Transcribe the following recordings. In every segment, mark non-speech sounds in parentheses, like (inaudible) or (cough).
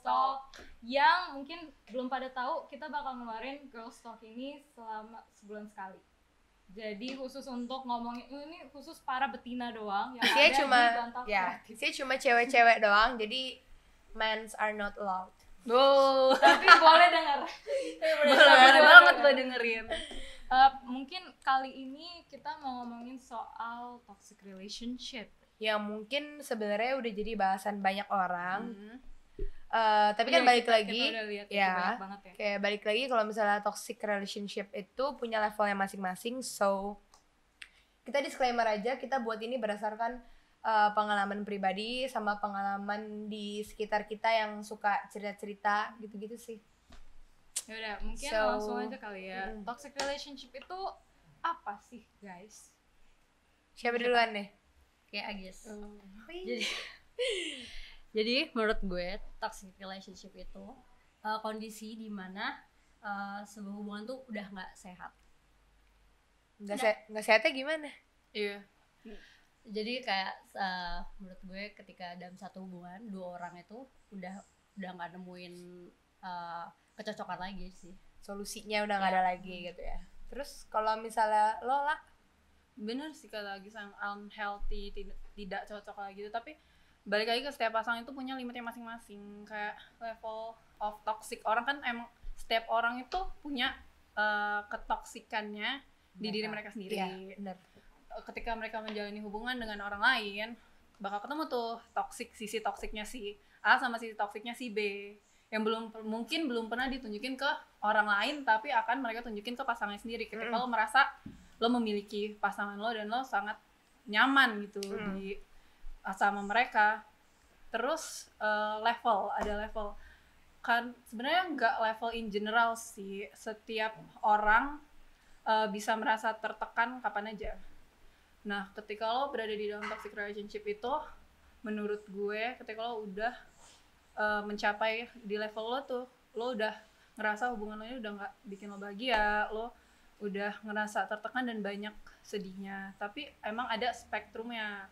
Girls, Talk yang mungkin belum pada tahu kita bakal ngeluarin Girls Talk ini selama sebulan sekali. Jadi khusus untuk ngomongin ini khusus para betina doang yang Isinya ada cuma di ya, isinya cuma cewek-cewek doang. Jadi men's are not allowed. Tapi boleh dengar. Boleh banget gue dengerin. Eh, mungkin kali ini kita mau ngomongin soal toxic relationship. Yang mungkin sebenarnya udah jadi bahasan banyak orang. Hmm. Eh, tapi kan Iya, balik kita- lagi kita udah lihat ya. ya. kayak balik lagi kalau misalnya toxic relationship itu punya levelnya masing-masing so kita disclaimer aja kita buat ini berdasarkan uh, pengalaman pribadi sama pengalaman di sekitar kita yang suka cerita-cerita gitu-gitu sih Yaudah, mungkin So, langsung aja kali ya. mm. Toxic relationship itu apa sih, guys? siapa duluan deh Kayak Agis. Jadi (laughs) jadi menurut gue toxic relationship itu uh, kondisi di mana uh, sebuah hubungan tuh udah nggak sehat. nggak se nggak sehatnya gimana? Iya. Jadi kayak uh, menurut gue ketika dalam satu hubungan dua orang itu udah udah nggak nemuin uh, kecocokan lagi sih. solusinya udah nggak ada lagi gitu ya. Terus kalau misalnya lo lah bener sih kata lagi sang unhealthy tidak tidak cocok lagi gitu. Tapi balik lagi ke setiap pasangan itu punya limitnya masing-masing kayak level of toxic orang kan emang setiap orang itu punya eh, ketoksikannya di diri mereka sendiri Iya, bener. ketika mereka menjalani hubungan dengan orang lain bakal ketemu tuh toxic sisi toksiknya si A sama sisi toksiknya si B yang belum mungkin belum pernah ditunjukin ke orang lain tapi akan mereka tunjukin ke pasangannya sendiri ketika Mm. lo merasa lo memiliki pasangan lo dan lo sangat nyaman gitu Mm. di sama mereka. Terus eh, level ada level. Kan sebenarnya nggak level in general sih. Setiap orang eh, bisa merasa tertekan kapan aja. Nah, ketika lo berada di dalam toxic relationship itu, menurut gue, ketika lo udah uh, mencapai di level lo tuh, lo udah ngerasa hubungan lo ini udah nggak bikin lo bahagia, lo udah ngerasa tertekan dan banyak sedihnya. Tapi emang ada spektrumnya.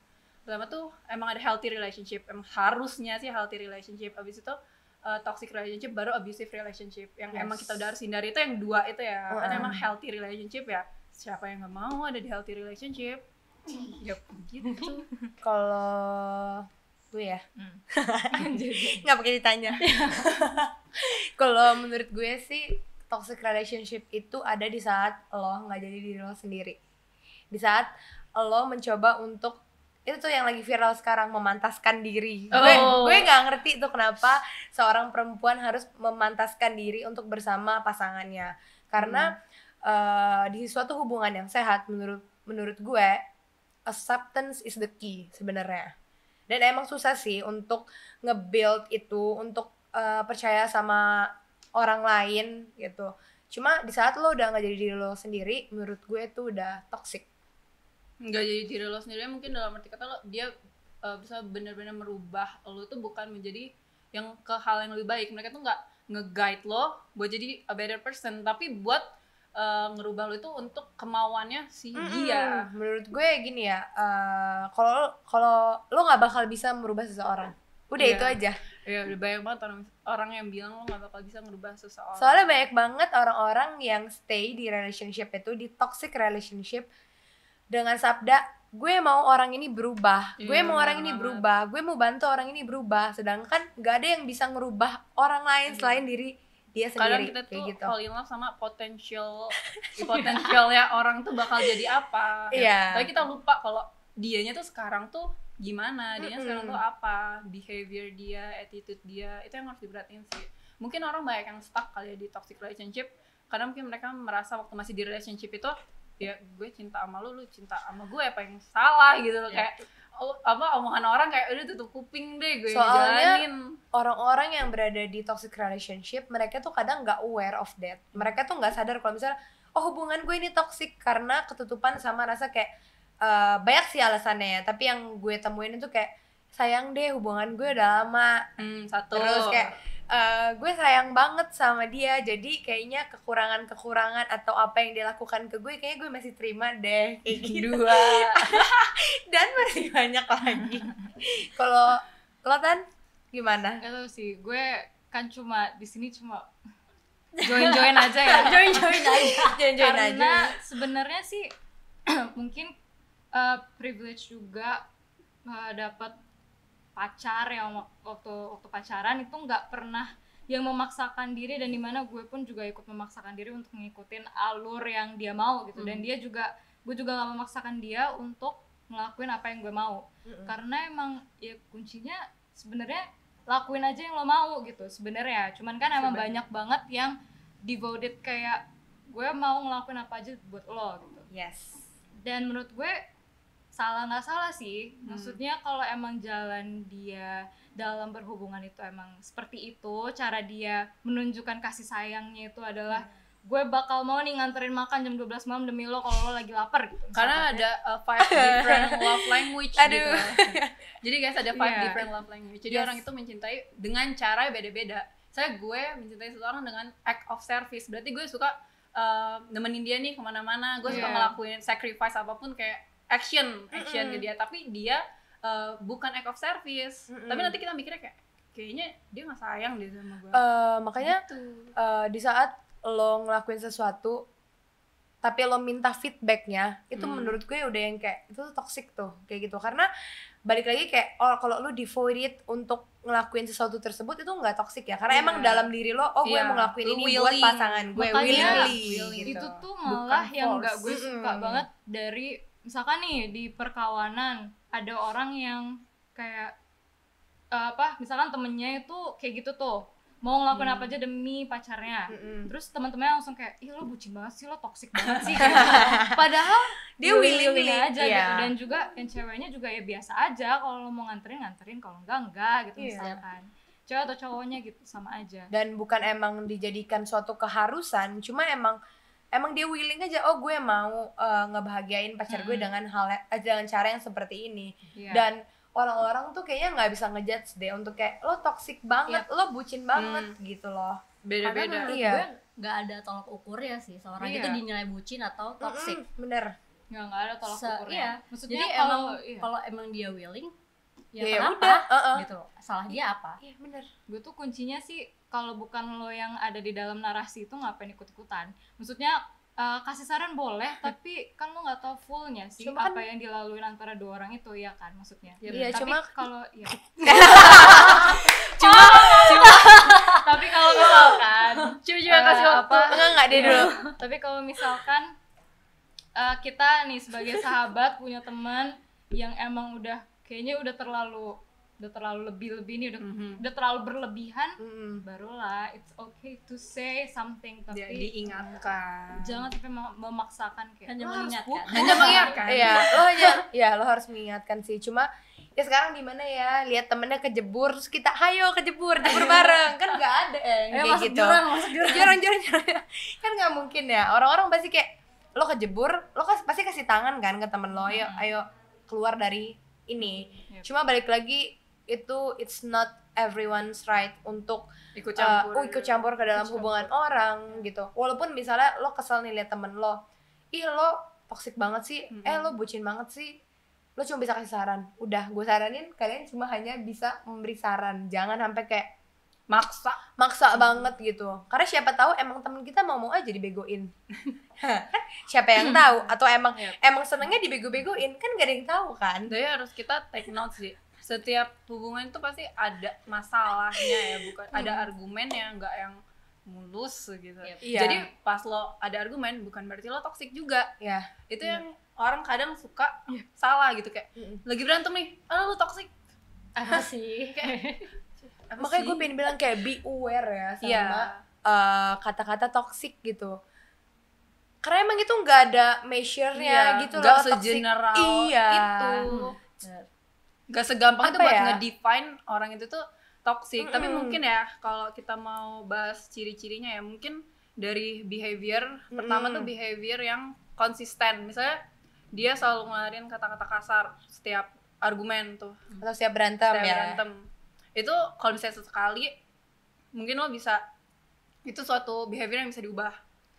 Pertama tuh emang ada healthy relationship, emang harusnya sih healthy relationship. Abis itu uh, toxic relationship, baru abusive relationship. Yang Yes. emang kita udah harus hindari itu yang dua itu ya. Kan Uh-uh. emang healthy relationship ya. Siapa yang nggak mau ada di healthy relationship? (laughs) ya begitu. kalau gue ya Hmm. (laughs) nggak pakai ditanya (laughs) kalau menurut gue sih toxic relationship itu ada di saat lo nggak jadi diri lo sendiri di saat lo mencoba untuk itu tuh yang lagi viral sekarang memantaskan diri. Gue Oh. gue nggak ngerti tuh kenapa seorang perempuan harus memantaskan diri untuk bersama pasangannya. Karena eh, di suatu hubungan yang sehat menurut menurut gue acceptance is the key sebenarnya. Dan emang susah sih untuk nge-build itu untuk eh, percaya sama orang lain gitu. Cuma di saat lo udah nggak jadi diri lo sendiri menurut gue itu udah toxic nggak jadi diri lo sendiri mungkin dalam arti kata lo dia uh, bisa benar-benar merubah lo tuh bukan menjadi yang ke hal yang lebih baik. Mereka tuh nggak nge-guide lo buat jadi a better person tapi buat uh, ngerubah lo itu untuk kemauannya si dia. Mm-mm. menurut gue gini ya eh, kalau kalau lo nggak bakal bisa merubah seseorang. Udah Iya. itu aja. Ya udah banyak banget orang orang yang bilang lo nggak bakal bisa ngerubah seseorang. Soalnya banyak banget orang-orang yang stay di relationship itu di toxic relationship dengan sabda gue mau orang ini berubah. Gue Iya, mau orang ini berubah. Gue mau bantu orang ini berubah. Sedangkan nggak ada yang bisa ngerubah orang lain Iya. selain diri dia kadang sendiri kita kayak tuh gitu. fall in love sama potensial (laughs) potensialnya orang tuh bakal jadi apa Iya. tapi kita lupa kalau dianya tuh sekarang tuh gimana dia Mm-mm. sekarang tuh apa behavior dia attitude dia itu yang harus diperhatiin sih. Mungkin orang banyak yang stuck kali ya di toxic relationship karena mungkin mereka merasa waktu masih di relationship itu ya gue cinta sama lu lu cinta sama gue apa yang salah gitu. Loh Iya. kayak oh, apa omongan orang kayak udah tutup kuping deh gue Soalnya- jalanin. orang-orang yang berada di toxic relationship mereka tuh kadang nggak aware of that. Mereka tuh nggak sadar kalau misalnya oh hubungan gue ini toxic karena ketutupan sama rasa kayak eh, banyak sih alasannya ya. Tapi yang gue temuin itu kayak sayang deh hubungan gue udah lama. Hmm, satu. Terus kayak eh, gue sayang banget sama dia jadi kayaknya kekurangan-kekurangan atau apa yang dia lakukan ke gue kayaknya gue masih terima deh kayak gitu. Dua. (laughs) Dan masih banyak lagi. Kalau lo tan gimana? Gak tau sih, gue kan cuma di sini cuma join-join aja ya. (laughs) join join aja. Join-join aja. Karena sebenarnya sih (clears throat) mungkin uh, privilege juga uh, dapat pacar yang wak- waktu waktu pacaran itu nggak pernah yang memaksakan diri dan di mana gue pun juga ikut memaksakan diri untuk ngikutin alur yang dia mau gitu. Dan dia juga gue juga gak memaksakan dia untuk ngelakuin apa yang gue mau. Karena emang ya kuncinya sebenarnya lakuin aja yang lo mau gitu sebenarnya. Cuman kan emang banyak banget yang devoted kayak gue mau ngelakuin apa aja buat lo gitu. Yes. Dan menurut gue salah nggak salah sih maksudnya kalau emang jalan dia dalam berhubungan itu emang seperti itu cara dia menunjukkan kasih sayangnya itu adalah gue bakal mau nih nganterin makan jam 12 malam demi lo kalau lo lagi lapar gitu karena ada uh, five (laughs) different love language Aduh. gitu (laughs) jadi guys ada five Iya. different love language jadi Yes. orang itu mencintai dengan cara yang beda-beda saya gue mencintai seseorang dengan act of service berarti gue suka uh, nemenin dia nih ke mana-mana gue suka Iya. ngelakuin sacrifice apa pun kayak action action ke dia tapi dia uh, bukan act of service Mm-mm. tapi nanti kita mikirnya kayak kayaknya dia nggak sayang deh sama gue Eh, makanya Gitu. eh, di saat lo ngelakuin sesuatu tapi lo minta feedbacknya itu Hmm. menurut gue udah yang kayak itu tuh toxic tuh kayak gitu karena balik lagi kayak oh kalau lo devoted untuk ngelakuin sesuatu tersebut itu nggak toxic ya karena Iya. emang dalam diri lo oh gue Iya. mau ngelakuin ini buat willing. pasangan gue Makanya willingly willing. gitu. itu tuh malah Bukan yang nggak gue suka Mm-mm. banget dari misalkan nih di perkawanan ada orang yang kayak eh, apa misalkan temennya itu kayak gitu tuh mau ngelakuin Hmm. apa aja demi pacarnya Mm-mm. terus teman-temannya langsung kayak ih lo bucin banget sih lo toxic banget sih gitu. (laughs) padahal Dia ya willingly, aja iya. gitu dan juga yang ceweknya juga ya biasa aja kalau lo mau nganterin nganterin kalau enggak enggak gitu Iya. misalkan cewek atau cowoknya gitu sama aja dan bukan emang dijadikan suatu keharusan cuma emang emang dia willing aja oh gue mau eh, ngebahagiain pacar gue Hmm. dengan hal eh, dengan cara yang seperti ini Iya. dan orang-orang tuh kayaknya nggak bisa ngejudge deh untuk kayak lo toxic banget lo bucin banget gitu loh beda-beda karena menurut Iya. gue nggak ada tolak ukur ya sih seorang Iya. itu dinilai bucin atau toxic Mm-mm, bener nggak nggak ada tolak Se- ukurnya iya. maksudnya jadi kalau emang iya. kalau emang dia willing ya, ya kenapa? udah uh-uh. gitu salah dia apa? Iya bener. Gue tuh kuncinya sih kalau bukan lo yang ada di dalam narasi itu ngapain ikut-ikutan? Maksudnya eh, kasih saran boleh (laughs) tapi kan lo nggak tahu fullnya sih Cuma kan- apa yang dilaluin antara dua orang itu ya kan maksudnya? Iya, tapi (laughs) cuma- kalau (laughs) ya cuma cuma. Tapi kalau misalkan Coba coba kasih Eh, waktu. apa? Enggak enggak deh dulu. Tapi kalau misalkan eh, kita nih sebagai sahabat punya teman yang emang udah kayaknya udah terlalu udah terlalu lebih-lebih nih udah Mhm. udah terlalu berlebihan Mm-mm. barulah it's okay to say something tapi Dia diingatkan jangan sampai mem- memaksakan kayak Hanya "Lo harus mengingatkan." putus." hanya (laughs) mengingatkan Iya, lo hanya ya lo harus mengingatkan sih. Cuma ya sekarang di mana ya lihat temennya kejebur terus kita hayo kejebur jebur (laughs) bareng kan nggak ada eh, eh kayak masuk gitu. jurang masuk jurang jurang jurang jurang kan nggak mungkin ya orang-orang pasti kayak lo kejebur lo kas- pasti kasih tangan kan ke temen lo ayo ayo keluar dari ini. Yep. cuma balik lagi itu it's not everyone's right untuk ikut uh, campur. oh, ikut campur ke dalam Ikut hubungan orang gitu. Walaupun misalnya lo kesel nih liat temen lo ih lo toxic banget sih. Eh lo bucin banget sih. Lo cuma bisa kasih saran. Udah gue saranin kalian cuma hanya bisa memberi saran. Jangan sampai kayak maksa. Maksa banget gitu. Karena siapa tahu emang temen kita mau mau aja dibegoin. (laughs) Kan siapa yang tahu? Atau emang Yep. emang senengnya dibego-begoin? Kan gak ada yang tahu kan? Jadi harus kita take note sih. Setiap hubungan itu pasti ada masalahnya ya bukan? Ada argumen yang nggak yang mulus gitu. Yep. Iya. jadi pas lo ada argumen bukan berarti lo toxic juga. Ya itu yang orang kadang suka salah gitu kayak Mm-mm. lagi berantem nih ah lo toxic. Apa sih (laughs) Apa makanya sih? gue pengen bilang kayak be aware ya sama Iya. eh, kata-kata toxic gitu. Karena emang itu nggak ada measure-nya Iya, gitu nggak loh segeneral iya. itu. Nggak segampang itu Apa buat ya? ngedefine orang itu tuh toxic. Tapi Mm-mm. mungkin ya kalau kita mau bahas ciri-cirinya ya mungkin dari behavior. Pertama tuh behavior yang konsisten. Misalnya dia selalu ngeluarin kata-kata kasar setiap argumen tuh. Atau siap berantem setiap ya. berantem itu kalau misalnya sesekali mungkin lo bisa itu suatu behavior yang bisa diubah.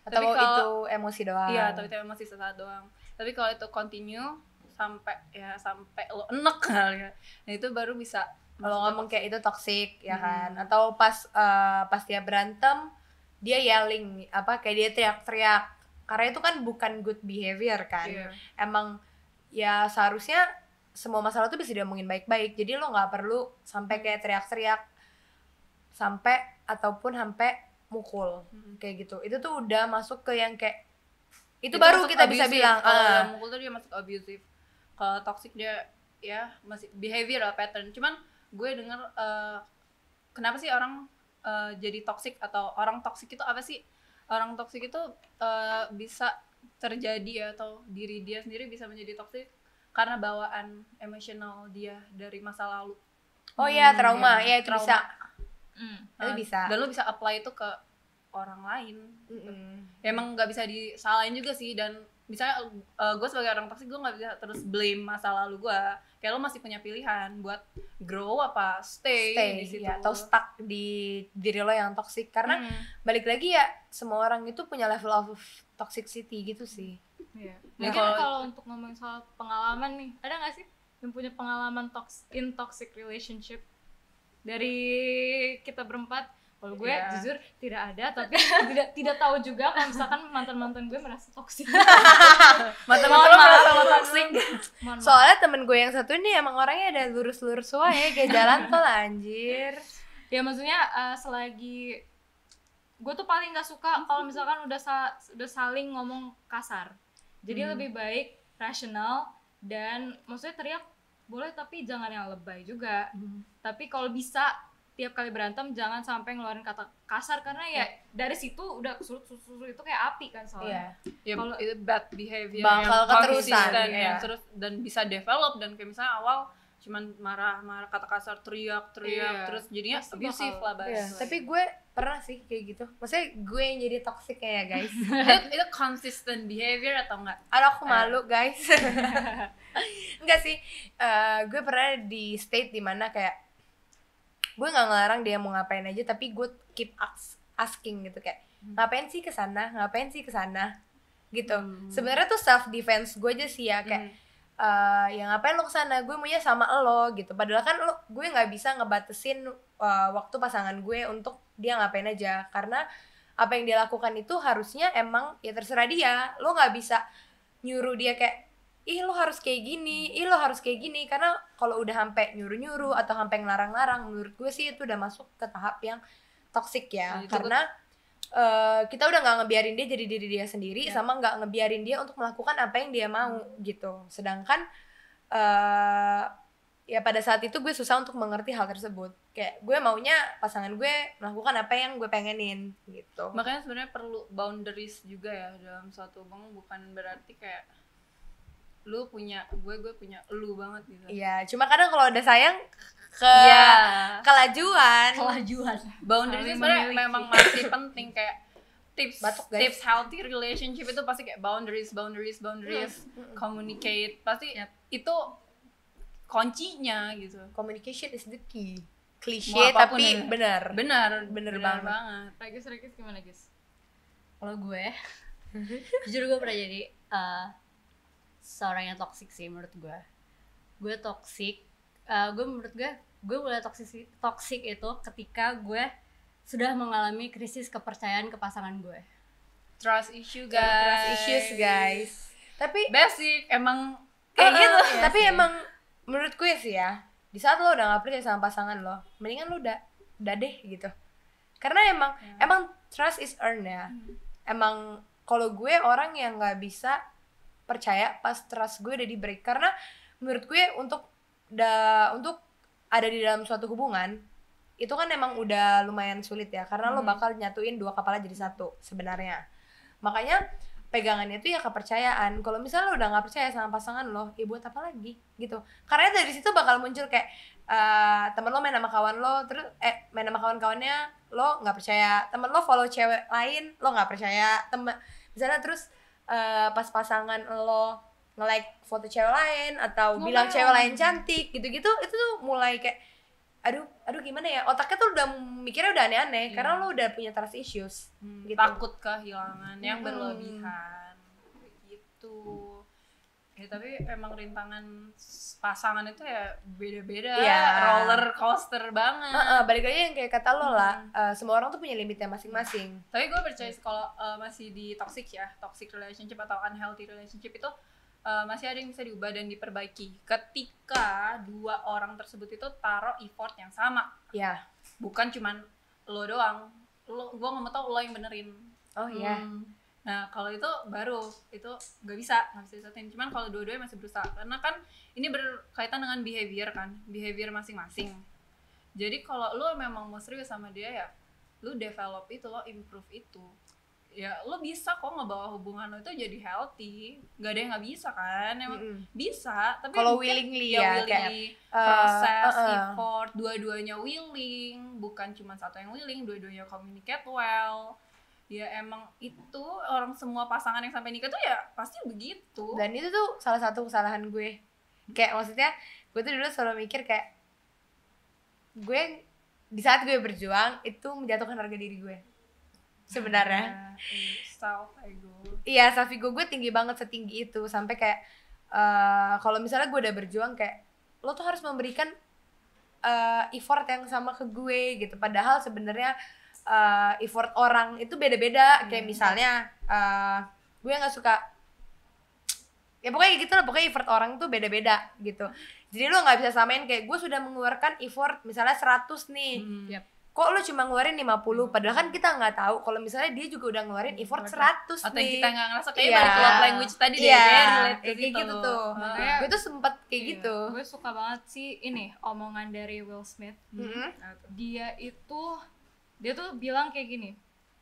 Atau Tapi kalau- itu emosi doang. Iya atau itu emang sisa saat doang. Tapi kalau itu continue sampai ya sampai lo enek kali ya nah itu baru bisa kalau ngomong kayak itu toxic ya kan? Hmm. atau pas eh, pas dia berantem dia yelling apa kayak dia teriak-teriak. Karena itu kan bukan good behavior kan? Iya. emang ya seharusnya semua masalah tuh bisa diomongin baik-baik. Jadi lo nggak perlu sampai kayak teriak-teriak sampai ataupun sampai mukul. Hmm. kayak gitu. Itu tuh udah masuk ke yang kayak itu, Itu baru kita bisa abusive. bilang kalau ah, yang mukul tuh dia masuk abusive. Kalau toxic dia ya masih behavior lah pattern. Cuman gue denger eh, kenapa sih orang eh, jadi toxic atau orang toxic itu apa sih? Orang toxic itu eh, bisa terjadi ya atau diri dia sendiri bisa menjadi toxic karena bawaan emosional dia dari masa lalu oh ya Hmm, trauma iya. ya itu Trauma. bisa Hmm. itu Nah, bisa dan lo bisa apply itu ke orang lain Mm-mm. Ya, emang nggak bisa disalahin juga sih dan misalnya gue sebagai orang toxic gue nggak bisa terus blame masa lalu gue kayak lo masih punya pilihan buat grow apa stay, stay di situ ya, atau stuck di diri lo yang toxic karena Hmm, balik lagi ya semua orang itu punya level of toxicity gitu sih Iya. Nah, Mungkin kalau- kalau untuk ngomongin soal pengalaman nih, ada nggak sih yang punya pengalaman tox in toxic relationship dari kita berempat? Kalau gue Iya. jujur tidak ada, (laughs) tapi tidak tidak tahu juga kalau misalkan mantan mantan gue merasa toxic. (laughs) mata-mata lo merasa lo maaf. soalnya temen gue yang satu ini emang orangnya ada lurus-lurus ya kayak (laughs) jalan tol anjir ya maksudnya eh, selagi gue tuh paling nggak suka kalau misalkan udah sa- udah saling ngomong kasar jadi lebih baik rasional dan maksudnya teriak boleh tapi jangan yang lebay juga. Tapi kalau bisa tiap kali berantem jangan sampai ngeluarin kata kasar karena ya dari situ udah susut susut itu kayak api kan soalnya. Iya. Ya Kalau- itu bad behavior Bakal yang keterusan, konsisten, yang terus dan bisa develop dan kayak misalnya awal cuman marah-marah kata kasar teriak teriak Iya. terus jadinya Pasti abusive bakal- lah bahasa Iya, tapi gue pernah sih kayak gitu. Maksudnya gue yang jadi toxic kayak guys. (laughs) Itu, itu consistent behavior atau enggak? Aduh aku malu guys. (laughs) Enggak sih. Eh, Gue pernah di state di mana kayak Gue gak ngelarang dia mau ngapain aja Tapi gue keep ask- asking gitu Kayak ngapain sih ke sana Ngapain sih ke sana Gitu. Sebenarnya tuh self defense gue aja sih ya Kayak eh, ya ngapain lo ke sana gue maunya sama lo gitu. Padahal kan lo gue nggak bisa ngebatesin eh, waktu pasangan gue untuk dia ngapain aja. Karena apa yang dia lakukan itu harusnya emang ya terserah dia. Lo nggak bisa nyuruh dia kayak ih lo harus kayak gini ih lo harus kayak gini. Karena kalau udah sampai nyuruh nyuruh atau sampai ngelarang-larang menurut gue sih itu udah masuk ke tahap yang toxic ya. Nah, karena eh, kita udah nggak ngebiarin dia jadi diri dia sendiri Ya. sama nggak ngebiarin dia untuk melakukan apa yang dia mau gitu. Sedangkan eh ya pada saat itu gue susah untuk mengerti hal tersebut. Kayak gue maunya pasangan gue melakukan apa yang gue pengenin gitu. Makanya sebenarnya perlu boundaries juga ya dalam suatu hubungan bukan berarti kayak lu punya gue gue punya lu banget gitu. Iya cuma kadang kalau udah sayang ke Iya. kelajuan. Kelajuan. Boundaries Saling sebenarnya memang masih penting kayak tips Batuk, guys. tips healthy relationship itu pasti kayak boundaries boundaries boundaries communicate. Pasti itu kuncinya gitu. Communication is the key. Klise tapi ya. benar. Benar benar banget. banget. Regis Regis gimana guys kalau gue (laughs) jujur gue pernah jadi uh, seorang yang toxic sih menurut gue gue toxic uh, gue menurut gue gue mulai toxic toxic itu ketika gue sudah mengalami krisis kepercayaan ke pasangan gue trust issue guys trust issues guys tapi basic emang kayak Eh, gitu iya tapi sih. emang menurut gue sih ya di saat lo udah gak percaya sama pasangan lo mendingan lo udah udah deh gitu karena emang Ya. emang trust is earned ya Hmm. emang kalau gue orang yang nggak bisa percaya pas trust gue udah di break. Karena menurut gue untuk da untuk ada di dalam suatu hubungan itu kan emang udah lumayan sulit ya. Karena lo Hmm. bakal nyatuin dua kepala jadi satu sebenarnya. Makanya pegangannya itu ya kepercayaan. Kalau misalnya lo udah nggak percaya sama pasangan lo ya buat apa lagi gitu. Karena dari situ bakal muncul kayak eh temen lo main sama kawan lo terus eh main sama kawan-kawannya lo nggak percaya. Temen lo follow cewek lain lo nggak percaya. Temen misalnya terus eh, pas pasangan lo nge-like foto cewek lain atau bilang Ngomel. cewek lain cantik gitu-gitu itu tuh mulai kayak aduh aduh gimana ya otaknya tuh udah mikirnya udah aneh-aneh Iya. karena lo udah punya trust issues Hmm, Gitu. takut kehilangan yang Hmm. berlebihan gitu ya tapi emang rintangan pasangan itu ya beda-beda Iya. roller coaster banget. Heeh, balik lagi yang kayak kata lo lah Hmm. eh, semua orang tuh punya limitnya masing-masing. Tapi gue percaya kalau uh, masih di toxic ya toxic relationship atau unhealthy relationship itu uh, masih ada yang bisa diubah dan diperbaiki. Ketika dua orang tersebut itu taruh effort yang sama. Ya bukan cuman lo doang. Lo gue nggak mau tau lo yang benerin. Oh ya Hmm. Nah kalau itu baru itu nggak bisa nggak bisa disatuin. Cuman kalau dua-duanya masih berusaha karena kan ini berkaitan dengan behavior kan, behavior masing-masing. Jadi kalau lu memang mau serius sama dia ya, lu develop itu, lo improve itu. Ya lu bisa kok ngebawa hubungan lo itu jadi healthy. Gak ada yang nggak bisa kan? Emang Mm-mm. bisa. Tapi Kalau willingly ya, ya, willingly kayak, proses, uh, uh. effort, dua-duanya willing, bukan cuma satu yang willing, dua-duanya communicate well. Ya emang itu orang semua pasangan yang sampai nikah tuh ya pasti begitu. dan itu tuh salah satu kesalahan gue. Kayak maksudnya gue tuh dulu selalu mikir kayak gue di saat gue berjuang itu menjatuhkan harga diri gue. Sebenarnya. Self ego. iya self ego gue tinggi banget setinggi itu. Sampai kayak eh, kalau misalnya gue udah berjuang kayak lo tuh harus memberikan eh, effort yang sama ke gue gitu. Padahal sebenarnya eh, effort orang itu beda-beda. Kayak misalnya eh, gue nggak suka ya pokoknya gitu lah pokoknya effort orang tuh beda-beda gitu. Jadi lo nggak bisa samain kayak gue sudah mengeluarkan effort misalnya 100 nih. Hmm. Yap. kok lo cuma ngeluarin 50 padahal kan kita nggak tahu kalau misalnya dia juga udah ngeluarin effort 100 Atau yang nih. kita nggak ngerasa kayak Iya. balik love language tadi deh, Iya, kayak ke kayak gitu tuh. Makanya- gue tuh sempet kayak Iya, gitu. Gue suka banget sih ini omongan dari Will Smith. Mm-mm. Dia itu dia tuh bilang kayak gini.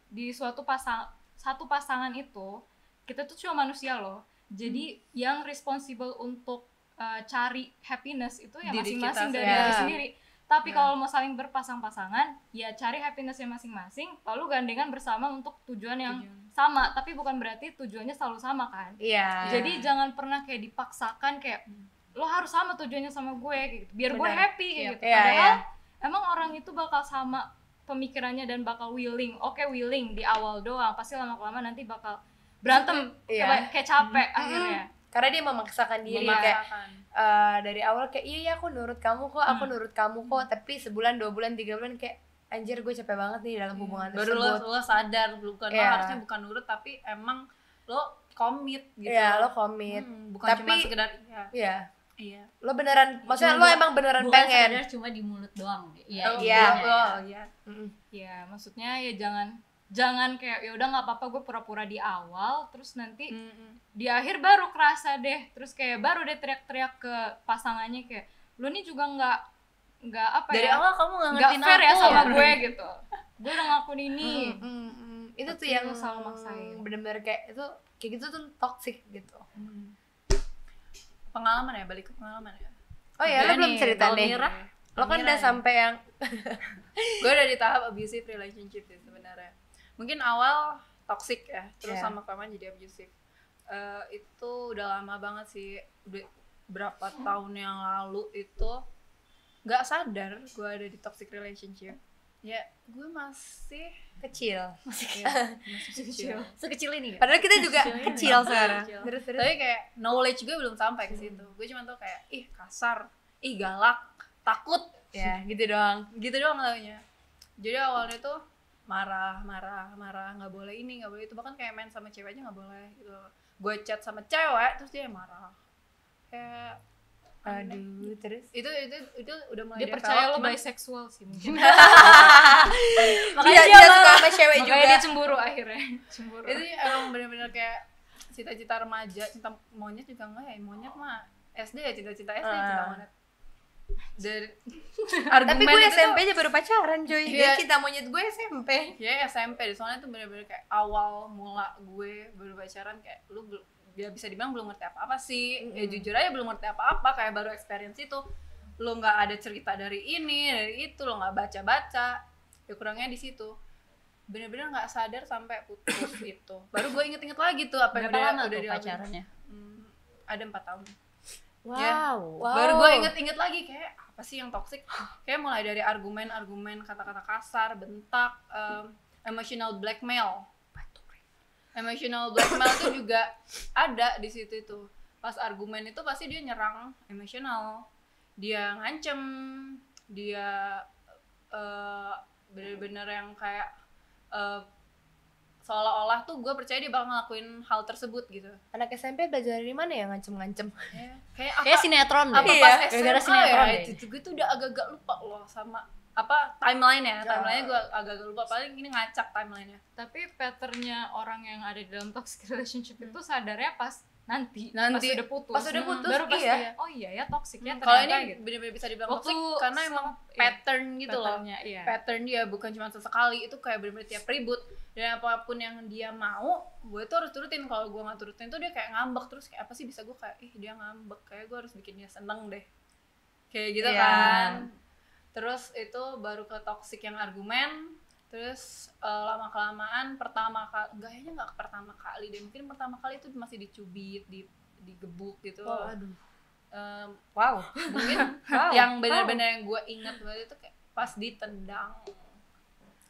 Di suatu pasang satu pasangan itu kita tuh cuma manusia loh. Jadi yang responsible untuk uh, cari happiness itu ya masing-masing dari diri sendiri. Tapi Ya. kalau mau saling berpasang-pasangan, ya cari happinessnya masing-masing, lalu gandengan bersama untuk tujuan yang Tujuan. sama. Tapi bukan berarti tujuannya selalu sama kan? iya Jadi jangan pernah kayak dipaksakan kayak lo harus sama tujuannya sama gue kayak gitu. Biar gue Benar. happy kayak Iya. gitu. Iya, Padahal iya. emang orang itu bakal sama pemikirannya dan bakal willing. Oke, willing di awal doang. Pasti lama-lama nanti bakal berantem Iya. kayak, kayak capek akhirnya. karena dia memaksakan diri Iya. kayak Memaksakan. eh, dari awal kayak iya iya aku nurut kamu kok aku Hmm. nurut kamu kok tapi sebulan dua bulan tiga bulan kayak anjir gue capek banget nih dalam hubungan baru lo, tersebut lo sadar bukan lo Iya. harusnya bukan nurut tapi emang lo komit gitu Iya lo komit Hmm, bukan Tapi- cuma sekedar iya iya iya lo beneran maksudnya lo bukan- emang beneran bukan pengen sekedar cuma di mulut doang iya oh, iya. oh, iya Mm-mm. Ya, maksudnya ya jangan jangan kayak ya udah nggak apa-apa gue pura-pura di awal terus nanti Mm-mm. di akhir baru kerasa deh terus kayak baru deh teriak-teriak ke pasangannya kayak lu nih juga nggak nggak apa dari ya awal kamu nggak ngertiin fair ya aku sama gue (laughs) gitu gue udah ngakuin ini Mm, mm, mm. itu tuh yang lo selalu maksain. bener-bener kayak itu kayak gitu tuh toxic gitu Hmm. Pengalaman ya balik ke pengalaman ya. Oh ya lo belum nih, cerita deh Mira, lo kan Mira udah ya. sampai yang (laughs) gue udah di tahap abusive relationship sih sebenarnya. Mungkin awal toxic ya terus Iya. sama kelamaan jadi abusive. Eh, itu udah lama banget sih. Udah berapa tahun yang lalu itu nggak sadar gue ada di toxic relationship ya gue masih kecil. Ya, masih kecil. sekecil ini ya? padahal kita juga Kecil kecil sekarang. Kecil. terus terus? Tapi kayak knowledge gue belum sampai ke situ. Gue cuma tuh kayak ih kasar. Ih galak. Takut. Ya (laughs) gitu doang. Gitu doang taunya. Jadi awalnya tuh marah marah marah. Nggak boleh ini nggak boleh itu. Bahkan kayak main sama cewek aja nggak boleh gitu. Gue chat sama cewek terus dia marah. Kayak. Aduh terus? Itu itu itu udah mulai dia percaya lo bisexual sih mungkin. (laughs) Dia, dia suka sama cewek juga. makanya dia cemburu akhirnya. (laughs) Cemburu. Itu emang bener-bener kayak cita-cita remaja cinta monyet juga enggak ya? Monyet mah SD ya cita-cita SD cinta Ah. monyet. Dari (laughs) tapi gue tuh- SMP aja baru pacaran coy dia Iya. cinta monyet gue SMP ya SMP soalnya itu bener-bener kayak awal mula gue baru pacaran kayak lu bel- ya bisa dibilang belum ngerti apa-apa sih. Ya Mm-mm. jujur aja belum ngerti apa-apa kayak baru experience itu. Lu nggak ada cerita dari ini dari itu lu nggak baca-baca. Ya kurangnya di situ. Bener-bener nggak sadar sampai putus (coughs) itu baru gue inget-inget lagi tuh apa yang udah lama udah tuh pacarannya? Hmm, ada empat tahun. Wow. Wow. baru gue inget-inget lagi kayak apa sih yang toxic? Kayak mulai dari argumen-argumen kata-kata kasar bentak em, emotional blackmail emotional blackmail itu juga ada di situ itu pas argumen itu pasti dia nyerang emosional dia ngancem dia eh, bener-bener yang kayak eh, seolah-olah tuh gue percaya dia bakal ngelakuin hal tersebut gitu Anak SMP belajar dari mana ya ngancem-ngancem? Ya, kayak apa Kayak sinetron deh. apa Iya, pas gara-gara SMA sinetron ya deh. itu gue tuh udah agak-agak lupa loh sama apa timeline ya. Timeline gue agak-agak lupa. Paling ini ngacak timeline nya tapi patternnya orang yang ada di dalam toxic (laughs) relationship itu sadarnya pas nanti, Nanti. pas udah putus. Pas udah Hmm, putus, baru pas iya. dia, oh iya ya toxic ya kalau ternyata ini gitu. bener-bener bisa dibilang Waktu toxic karena emang iya, pattern gitu loh. patternnya, iya. pattern dia bukan cuma sesekali itu kayak bener-bener tiap ribut. Dan apa pun yang dia mau gue tuh harus turutin. Kalau gue nggak turutin tuh dia kayak ngambek terus. Kayak apa sih bisa gue kayak ih dia ngambek. Kayak gue harus bikin dia seneng deh. Kayak gitu Iya. kan terus itu baru ke toxic yang argumen terus lama kelamaan pertama kali kayaknya nggak pertama kali deh mungkin pertama kali itu masih dicubit di digebuk gitu Oh, aduh. Em, Wow. mungkin (laughs) Wow. yang benar-benar yang gue ingat banget itu kayak pas ditendang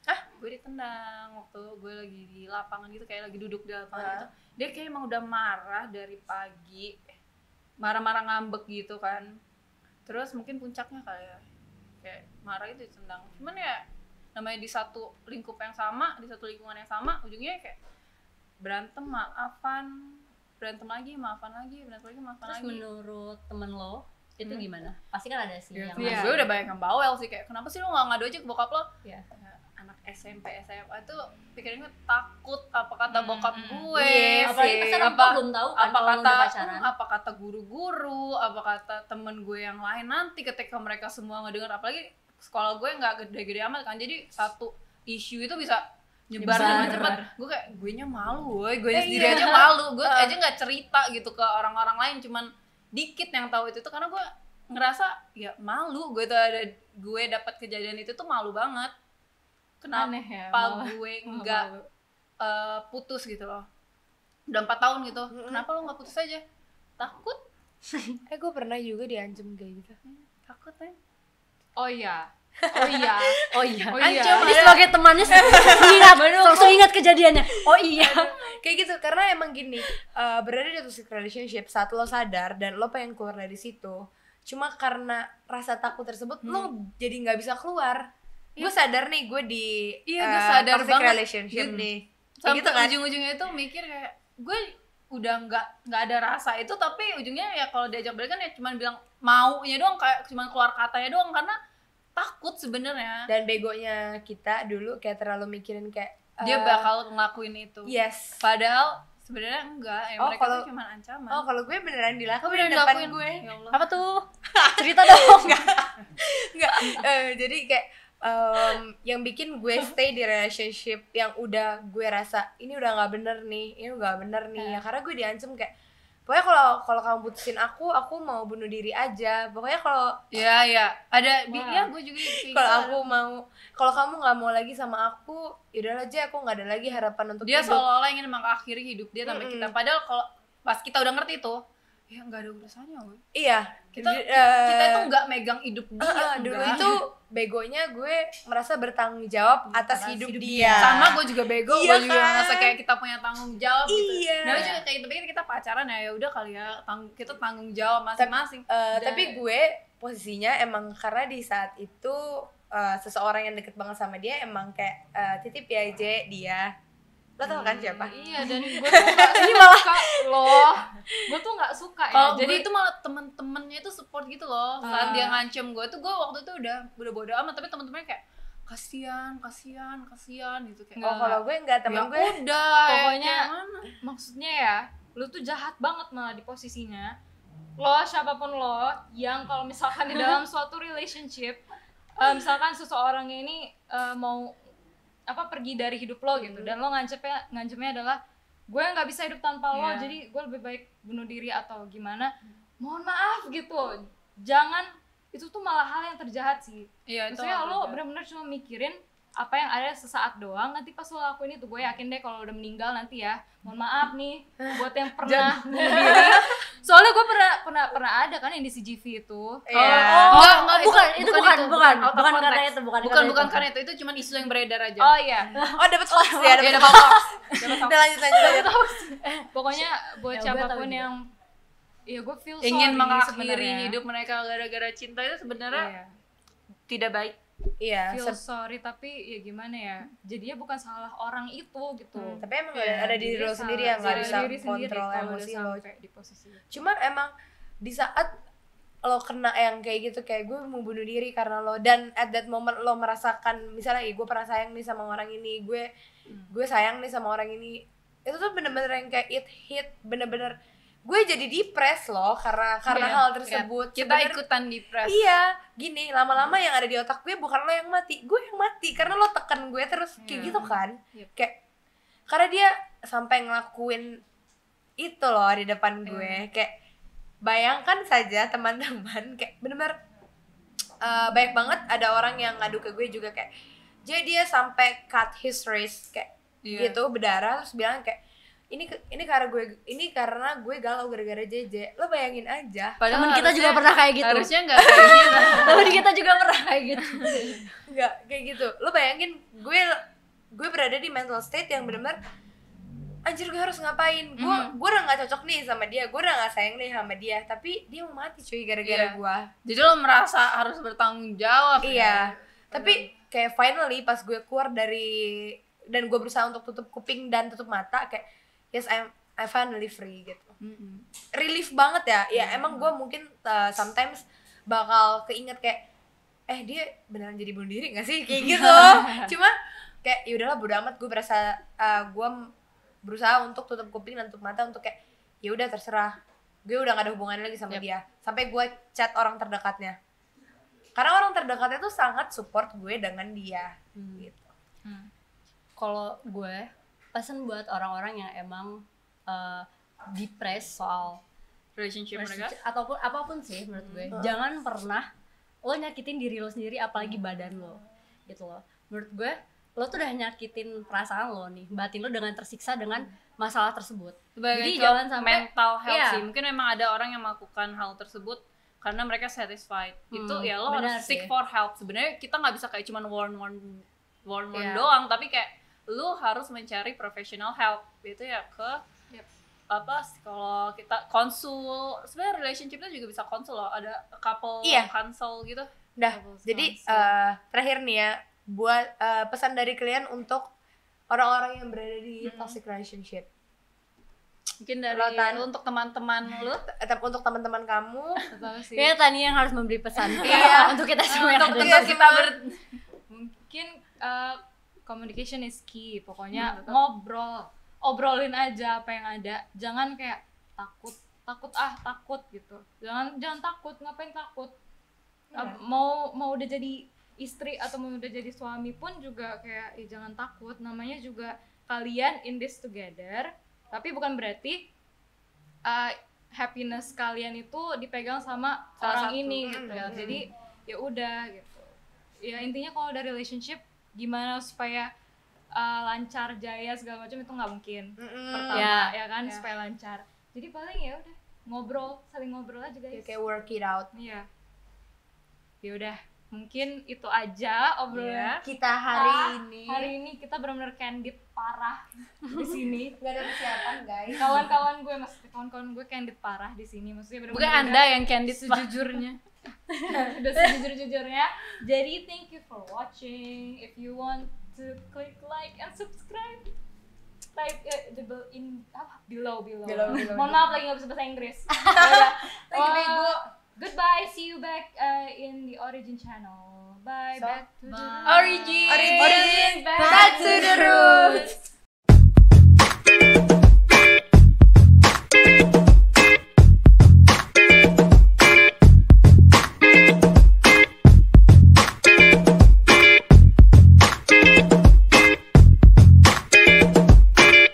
ah gue ditendang waktu gue lagi di lapangan gitu kayak lagi duduk di lapangan gitu dia kayak emang udah marah dari pagi marah-marah ngambek gitu kan terus mungkin puncaknya kali ya kayak marah itu ditendang cuman ya namanya di satu lingkup yang sama di satu lingkungan yang sama ujungnya kayak berantem maafan berantem lagi maafan lagi berantem lagi maafan Terus lagi menurut temen lo itu Hmm. gimana? Pasti kan ada sih Ya, yang Iya. gue udah banyak yang bawel sih kayak kenapa sih lo gak ngadu aja ke bokap lo? Iya. Ya, anak SMP SMA itu pikirannya takut apa kata Hmm, bokap hmm. gue, Iya Apalagi sih. pas orang apa belum tahu kan apa kata pacaran. apa kata guru-guru, apa kata temen gue yang lain nanti ketika mereka semua ngedenger apalagi sekolah gue nggak gede-gede amat kan jadi satu isu itu bisa nyebar Nyebar. dengan cepat gue kayak gue nya malu gue gue Eh, sendiri iya. aja malu gue Uh. aja nggak cerita gitu ke orang-orang lain cuman dikit yang tahu itu tuh karena gue ngerasa ya malu gue tuh ada gue dapat kejadian itu tuh malu banget kenapa aneh ya malah. gue nggak eh, putus gitu loh. Udah empat tahun gitu. Kenapa lo nggak putus aja? Takut? (laughs) Eh gue pernah juga diancem kayak gitu. takut kan oh iya. Oh iya. Oh iya. oh iya. Ancam. Jadi sebagai temannya (laughs) ingat, langsung ingat kejadiannya. Oh iya. kayak gitu karena emang gini eh, berada di toxic relationship saat lo sadar dan lo pengen keluar dari situ cuma karena rasa takut tersebut lo jadi nggak bisa keluar gue sadar nih gue di Iya, gue eh, sadar toxic banget. relationship Gitu. nih sampai gitu kan ujung-ujungnya itu mikir kayak gue udah nggak nggak ada rasa itu tapi ujungnya ya kalau diajak balikan ya cuman bilang maunya doang kayak cuman keluar katanya doang karena takut sebenarnya dan begonya kita dulu kayak terlalu mikirin kayak dia eh, bakal ngelakuin itu yes padahal sebenarnya enggak ya Oh, mereka kalau- tuh cuma ancaman oh kalau gue beneran dilakuin Oh, beneran di depan dilakuin? gue ya Allah Apa tuh? Cerita dong. (laughs) Enggak, eh, jadi kayak em, yang bikin gue (laughs) stay di relationship yang udah gue rasa ini udah nggak bener nih, ini udah nggak bener nih, ya karena gue diancem kayak pokoknya kalau kalau kamu putusin aku, aku mau bunuh diri aja. Pokoknya kalau ya ya ada bi- Wah. ya gue juga kayak kalau gitu. aku mau kalau kamu nggak mau lagi sama aku, yaudah aja aku nggak ada lagi harapan untuk dia seolah-olah ingin mengakhiri hidup dia sampai Mm-mm. kita padahal kalau pas kita udah ngerti itu ya nggak ada urusannya woy. Iya, kita eh, kita itu nggak megang hidup dia eh, dulu enggak. itu begonya gue merasa bertanggung jawab atas Atas hidup, hidup dia. sama gue juga bego Iya gue juga kan? ngerasa kayak kita punya tanggung jawab gitu Iya. nah juga kayak tapi kan kita pacaran ya ya udah kali ya tang- kita tanggung jawab masing-masing Dan- tapi gue posisinya emang karena di saat itu eh, seseorang yang deket banget sama dia emang kayak eh, titip ya J dia lo tau kan siapa? Iya dan gue tuh nggak (laughs) ini malah suka loh. Gue tuh nggak suka ya. Kalau jadi jadi itu malah temen-temennya itu support gitu loh. Saat Ah. dia ngancem gue tuh gue waktu itu udah udah bodo amat. Tapi temen-temennya kayak kasihan kasihan kasihan gitu. Kayak oh kalau gue enggak temen ya gue udah ya, Pokoknya- mana? maksudnya ya lu tuh jahat banget malah di posisinya. Lo siapa pun lo yang kalau misalkan di dalam (laughs) suatu relationship eh, misalkan seseorang ini eh, mau apa pergi dari hidup lo gitu. Dan lo ngancepnya ngancepnya adalah gue nggak bisa hidup tanpa lo Iya. jadi gue lebih baik bunuh diri atau gimana. Mohon maaf gitu. Jangan itu tuh malah hal yang terjahat sih. Iya itu maksudnya lo bener-bener cuma mikirin apa yang ada sesaat doang nanti pas lo lakuin itu gue yakin deh kalau udah meninggal nanti ya. Mohon maaf nih buat yang pernah bunuh diri. Soalnya gue pernah pernah pernah ada kan yang di CGV itu. Iya. Oh, Enggak, enggak, itu- bukan, itu bukan bukan, itu, bukan, bukan bukan karena itu, bukan, bukan bukan karena itu itu cuma isu yang beredar aja. Oh iya. (laughs) Oh dapat hoax ya, ya dapat dapat hoax. hoax. (laughs) Dapat hoax. Udah lanjut lanjut. Pokoknya buat Ya, siapa pun yang ya gue feel ingin mengakhiri hidup mereka gara-gara cinta itu sebenarnya Iya. tidak baik Iya. feel sorry tapi ya gimana ya jadinya bukan salah orang itu gitu Hmm, Tapi emang Iya, ada diri lo sendiri yang nggak diri bisa kontrol emosi lo. di posisi itu. Cuma emang di saat lo kena yang kayak gitu kayak gue mau bunuh diri karena lo dan at that moment lo merasakan misalnya gue pernah sayang nih sama orang ini gue gue sayang nih sama orang ini itu tuh bener-bener yang kayak it hit bener-bener gue jadi depres loh karena karena Iya, hal iya. tersebut kita Sebenernya- ikutan depres Iya, gini lama-lama yang ada di otak gue bukan lo yang mati, gue yang mati karena lo tekan gue terus kayak Iya. gitu kan, Yep. kayak karena dia sampai ngelakuin itu loh di depan gue, kayak bayangkan saja teman-teman kayak bener-bener eh, banyak banget ada orang yang ngadu ke gue juga kayak jadi dia sampai cut his wrist kayak Iya. gitu berdarah terus bilang kayak ini ini karena gue ini karena gue galau gara-gara JJ lo bayangin aja Temen kita juga pernah kayak gitu. harusnya nggak kayak gitu (laughs) Temen kita juga pernah kayak gitu. (laughs) Enggak, kayak gitu. Lo bayangin gue gue berada di mental state yang benar-benar anjir gue harus ngapain? Gue Mhm. gue udah nggak cocok nih sama dia, gue udah nggak sayang nih sama dia, tapi dia mau mati cuy gara-gara Iya. gue. jadi lo merasa harus bertanggung jawab Iya. ya? Tapi kayak finally pas gue keluar dari dan gue berusaha untuk tutup kuping dan tutup mata kayak yes I'm I finally free gitu. Mm-mm. Relief banget ya. Ya emang gue mungkin uh, sometimes bakal keinget kayak eh dia beneran jadi bunuh diri gak sih kayak (laughs) gitu. Cuma kayak ya udahlah bodo amat gue berasa uh, gue m- berusaha untuk tutup kuping dan tutup mata untuk kayak ya udah terserah gue udah gak ada hubungan lagi sama Yep. dia sampai gue chat orang terdekatnya karena orang terdekatnya tuh sangat support gue dengan dia gitu Kalau gue pesan buat orang-orang yang emang uh, depres soal relationship mereka ataupun apa pun sih menurut gue Hmm. jangan pernah lo nyakitin diri lo sendiri apalagi badan lo gitu loh menurut gue lo tuh udah nyakitin perasaan lo nih batin lo dengan tersiksa dengan masalah tersebut sebagai Jadi jangan sampai- mental health Iya. sih mungkin memang ada orang yang melakukan hal tersebut karena mereka satisfied itu Hmm, ya lo benar harus seek sih. for help sebenarnya kita nggak bisa kayak cuman warn warn warn warn Iya. doang tapi kayak lu harus mencari professional help itu ya ke Yep. apa kalau kita konsul sebenarnya relationshipnya juga bisa konsul loh ada couple Iya. consult gitu Dah, jadi eh, terakhir nih ya, buat eh, pesan dari kalian untuk orang-orang yang berada di Mm-mm. toxic relationship. mungkin dari Rotan. lu untuk teman-teman lu (laughs) Tetap untuk teman-teman kamu, Atau sih Kayaknya Tania yang harus memberi pesan Iya. (laughs) untuk kita semua untuk kita ber mungkin uh, communication is key. Pokoknya Hmm, ngobrol obrolin aja apa yang ada. Jangan kayak takut takut ah takut gitu. Jangan jangan takut. Ngapain takut? Iya. mau mau udah jadi istri atau mau udah jadi suami pun juga kayak "Ih, jangan takut. Namanya juga kalian in this together. Tapi bukan berarti uh, happiness kalian itu dipegang sama Salah orang satu. ini Hmm, gitu. hmm. jadi ya udah gitu. Ya intinya kalau ada relationship gimana supaya uh, lancar jaya segala macam itu nggak mungkin Mm-mm. pertama Ya. ya, kan Ya. supaya lancar jadi paling ya udah ngobrol saling ngobrol aja Ya, guys kayak work it out. iya ya udah mungkin itu aja obrolan Kita hari Ah, ini hari ini kita benar-benar candid parah di sini (laughs) nggak ada persiapan guys. kawan-kawan gue maksudnya kawan-kawan gue candid parah di sini maksudnya bukan anda yang candid sejujurnya (laughs) (laughs) udah sejujur-jujurnya jadi thank you for watching if you want to click like and subscribe type uh, the bel- in apa below below, Below, below. mohon maaf lagi nggak bisa bahasa Inggris. (laughs) Lagi Uh, bego. goodbye see you back uh, in the origin channel bye So, back to the Origin. Origin. back, Back to the roots.